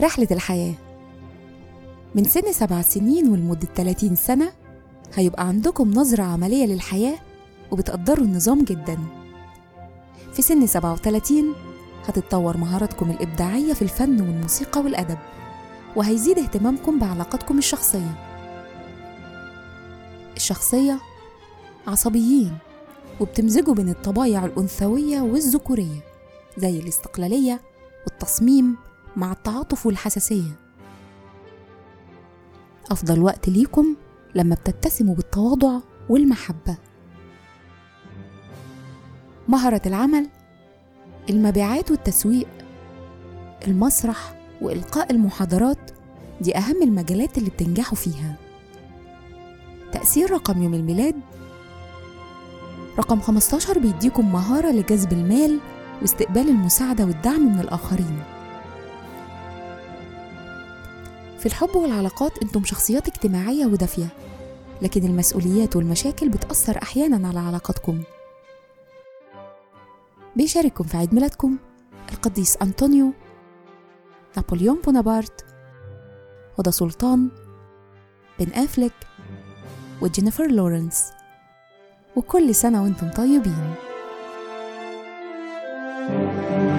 رحلة الحياة. من سن سبع سنين ولمدة 30 سنة هيبقى عندكم نظرة عملية للحياة وبتقدروا النظام جدا. في سن 37 هتتطور مهاراتكم الإبداعية في الفن والموسيقى والأدب وهيزيد اهتمامكم بعلاقاتكم الشخصية. الشخصية عصبيين وبتمزجوا بين الطبايع الأنثوية والذكورية زي الاستقلالية والتصميم مع التعاطف والحساسية. أفضل وقت ليكم لما بتتسموا بالتواضع والمحبة. مهرة العمل المبيعات والتسويق المسرح وإلقاء المحاضرات دي أهم المجالات اللي بتنجحوا فيها. تأثير رقم يوم الميلاد رقم 15 بيديكم مهارة لجذب المال واستقبال المساعدة والدعم من الآخرين. في الحب والعلاقات أنتم شخصيات اجتماعية ودافية لكن المسؤوليات والمشاكل بتأثر أحيانا على علاقاتكم. بيشارككم في عيد ميلادكم القديس أنطونيو نابليون بونابرت وده سلطان بن أفلك وجينيفر لورنس. وكل سنة وأنتم طيبين. thank you